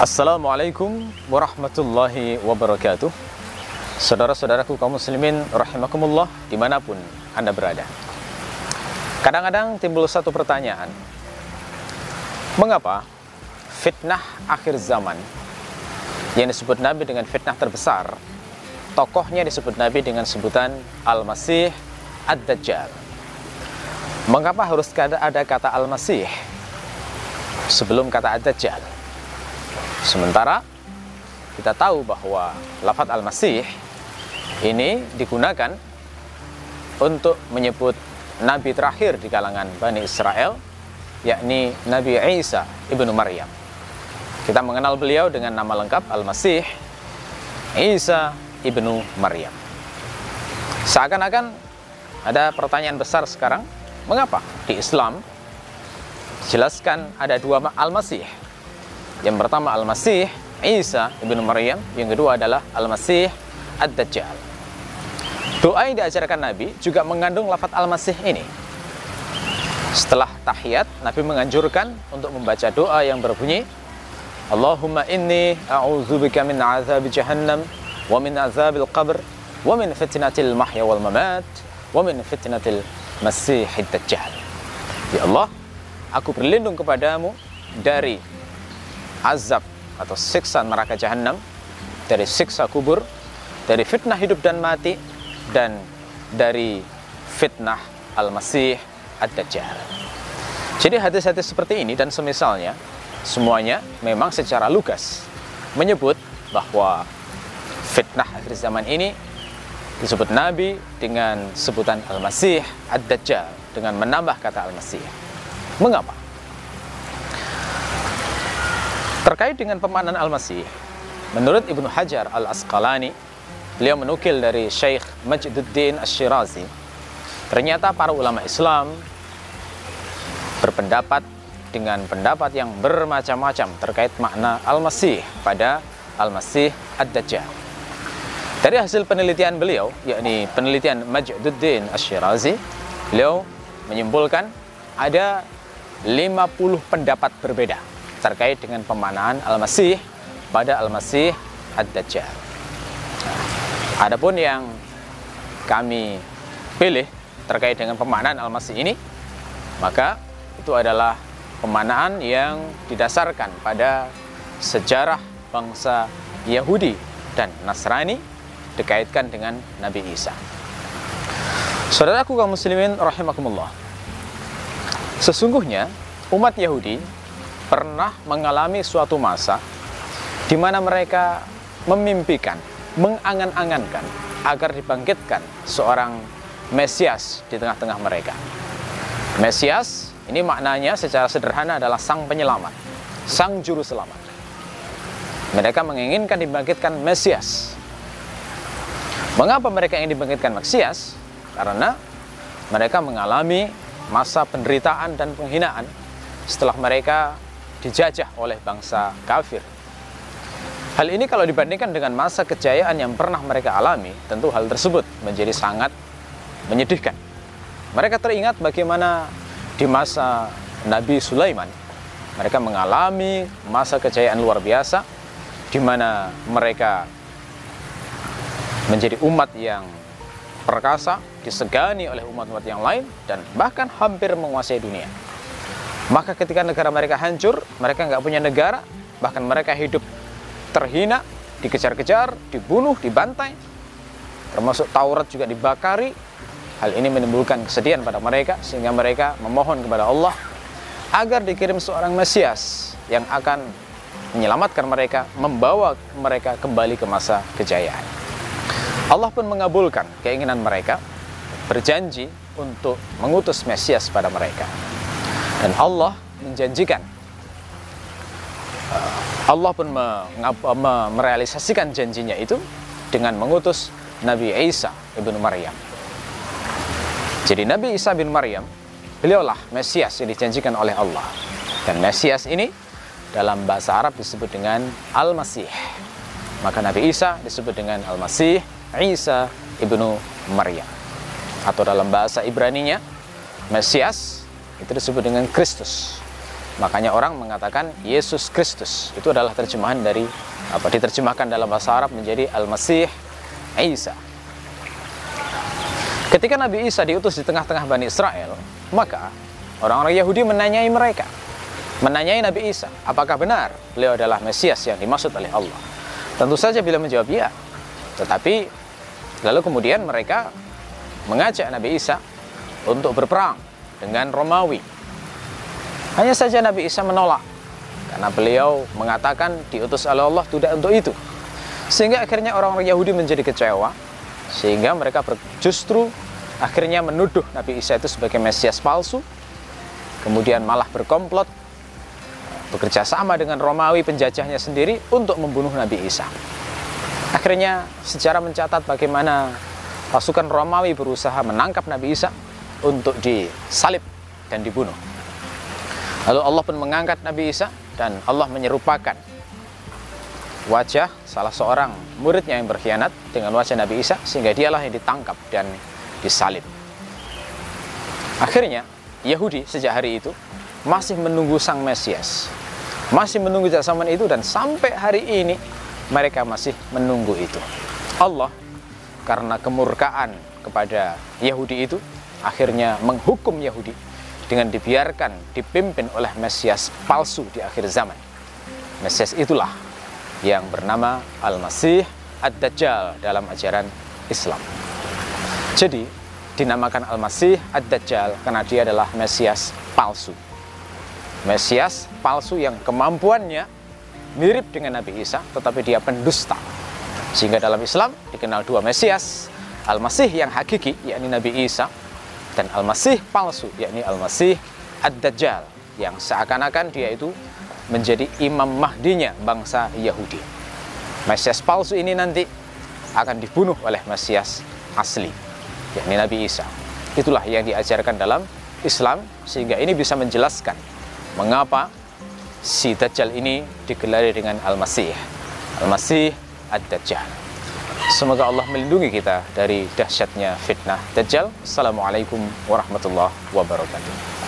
Assalamualaikum warahmatullahi wabarakatuh. Saudara-saudaraku kaum muslimin rahimakumullah di mana pun Anda berada. Kadang-kadang timbul satu pertanyaan. Mengapa fitnah akhir zaman yang disebut Nabi dengan fitnah terbesar Tokohnya disebut Nabi dengan sebutan Al-Masih Ad-Dajjal? Mengapa harus ada kata Al-Masih sebelum kata Ad-Dajjal? Sementara kita tahu bahwa lafat al-masih ini digunakan untuk menyebut nabi terakhir di kalangan Bani Israel yakni Nabi Isa ibnu Maryam. Kita mengenal beliau dengan nama lengkap Al-Masih Isa ibnu Maryam. Seakan-akan ada pertanyaan besar sekarang, mengapa di Islam jelaskan ada dua Al-Masih yang pertama Al-Masih Isa ibnu Maryam, yang kedua adalah Al-Masih Ad-Dajjal. Doa yang diajarkan Nabi juga mengandung lafat Al-Masih ini. Setelah tahiyat, Nabi menganjurkan untuk membaca doa yang berbunyi Allahumma inni a'udzubika min azab jahannam wa min azabil qabr wa min fitnatil mahya wal mamat wa min fitnatil masihid dajjal. Ya Allah, aku berlindung kepadamu dari azab atau siksa neraka jahanam, dari siksa kubur, dari fitnah hidup dan mati, dan dari fitnah Al-Masih Ad-Dajjal. Jadi hadis-hadis seperti ini dan semisalnya, semuanya memang secara lugas menyebut bahwa fitnah akhir zaman ini disebut Nabi dengan sebutan Al-Masih Ad-Dajjal dengan menambah kata Al-Masih. Mengapa? Terkait dengan pemahaman Al-Masih, menurut Ibnu Hajar Al-Asqalani, beliau menukil dari Syekh Majduddin Ash-Shirazi, ternyata para ulama Islam berpendapat dengan pendapat yang bermacam-macam terkait makna Al-Masih pada Al-Masih Ad-Dajjal. Dari hasil penelitian beliau, yakni penelitian Majduddin Ash-Shirazi, beliau menyimpulkan ada 50 pendapat berbeda terkait dengan pemanaan Al-Masih pada Al-Masih Ad-Dajjal. Adapun yang kami pilih terkait dengan pemanaan Al-Masih ini, maka itu adalah pemanaan yang didasarkan pada sejarah bangsa Yahudi dan Nasrani dikaitkan dengan Nabi Isa. Saudaraku kaum muslimin rahimakumullah. Sesungguhnya umat Yahudi pernah mengalami suatu masa di mana mereka memimpikan, mengangan-angankan agar dibangkitkan seorang Mesias di tengah-tengah mereka. Mesias ini maknanya secara sederhana adalah sang penyelamat, sang juru selamat. Mereka menginginkan dibangkitkan Mesias. Mengapa mereka ingin dibangkitkan Mesias? Karena mereka mengalami masa penderitaan dan penghinaan setelah mereka dijajah oleh bangsa kafir. Hal ini kalau dibandingkan dengan masa kejayaan yang pernah mereka alami, tentu hal tersebut menjadi sangat menyedihkan. Mereka teringat bagaimana di masa Nabi Sulaiman, mereka mengalami masa kejayaan luar biasa, di mana mereka menjadi umat yang perkasa, disegani oleh umat-umat yang lain, dan bahkan hampir menguasai dunia. Maka ketika negara mereka hancur, mereka nggak punya negara, bahkan mereka hidup terhina, dikejar-kejar, dibunuh, dibantai, termasuk Taurat juga dibakari. Hal ini menimbulkan kesedihan pada mereka, sehingga mereka memohon kepada Allah agar dikirim seorang Mesias yang akan menyelamatkan mereka, membawa mereka kembali ke masa kejayaan. Allah pun mengabulkan keinginan mereka, berjanji untuk mengutus Mesias pada mereka. Dan Allah menjanjikan Allah pun merealisasikan janjinya itu dengan mengutus Nabi Isa ibnu Maryam. Jadi Nabi Isa bin Maryam, beliaulah Mesias yang dijanjikan oleh Allah. Dan Mesias ini dalam bahasa Arab disebut dengan Al-Masih. Maka Nabi Isa disebut dengan Al-Masih Isa ibnu Maryam. Atau dalam bahasa Ibraninya, Mesias itu disebut dengan Kristus. Makanya orang mengatakan Yesus Kristus. Itu adalah terjemahan dari apa diterjemahkan dalam bahasa Arab menjadi Al-Masih Isa. Ketika Nabi Isa diutus di tengah-tengah Bani Israel, maka orang-orang Yahudi menanyai mereka, menanyai Nabi Isa, apakah benar beliau adalah Mesias yang dimaksud oleh Allah? Tentu saja bila menjawab ya. Tetapi lalu kemudian mereka mengajak Nabi Isa untuk berperang dengan Romawi hanya saja Nabi Isa menolak karena beliau mengatakan diutus oleh Allah tidak untuk itu. Sehingga akhirnya orang-orang Yahudi menjadi kecewa sehingga mereka justru akhirnya menuduh Nabi Isa itu sebagai Mesias palsu. Kemudian malah berkomplot bekerja sama dengan Romawi penjajahnya sendiri untuk membunuh Nabi Isa. Akhirnya sejarah mencatat bagaimana pasukan Romawi berusaha menangkap Nabi Isa untuk disalib dan dibunuh. Lalu Allah pun mengangkat Nabi Isa dan Allah menyerupakan wajah salah seorang muridnya yang berkhianat dengan wajah Nabi Isa sehingga dialah yang ditangkap dan disalib. Akhirnya Yahudi sejak hari itu masih menunggu sang Mesias. Masih menunggu zaman itu dan sampai hari ini mereka masih menunggu itu. Allah karena kemurkaan kepada Yahudi itu akhirnya menghukum Yahudi dengan dibiarkan dipimpin oleh Mesias palsu di akhir zaman. Mesias itulah yang bernama Al-Masih Ad-Dajjal dalam ajaran Islam. Jadi, dinamakan Al-Masih Ad-Dajjal karena dia adalah Mesias palsu. Mesias palsu yang kemampuannya mirip dengan Nabi Isa, tetapi dia pendusta. Sehingga dalam Islam dikenal dua Mesias, Al-Masih yang hakiki, yakni Nabi Isa, dan Al-Masih palsu, yakni Al-Masih Ad-Dajjal yang seakan-akan dia itu menjadi imam mahdinya bangsa Yahudi. Mesias palsu ini nanti akan dibunuh oleh Mesias asli, yakni Nabi Isa. Itulah yang diajarkan dalam Islam sehingga ini bisa menjelaskan mengapa si Dajjal ini digelari dengan Al-Masih. Al-Masih Ad-Dajjal. Semoga Allah melindungi kita dari dahsyatnya fitnah Dajjal. Assalamualaikum warahmatullahi wabarakatuh.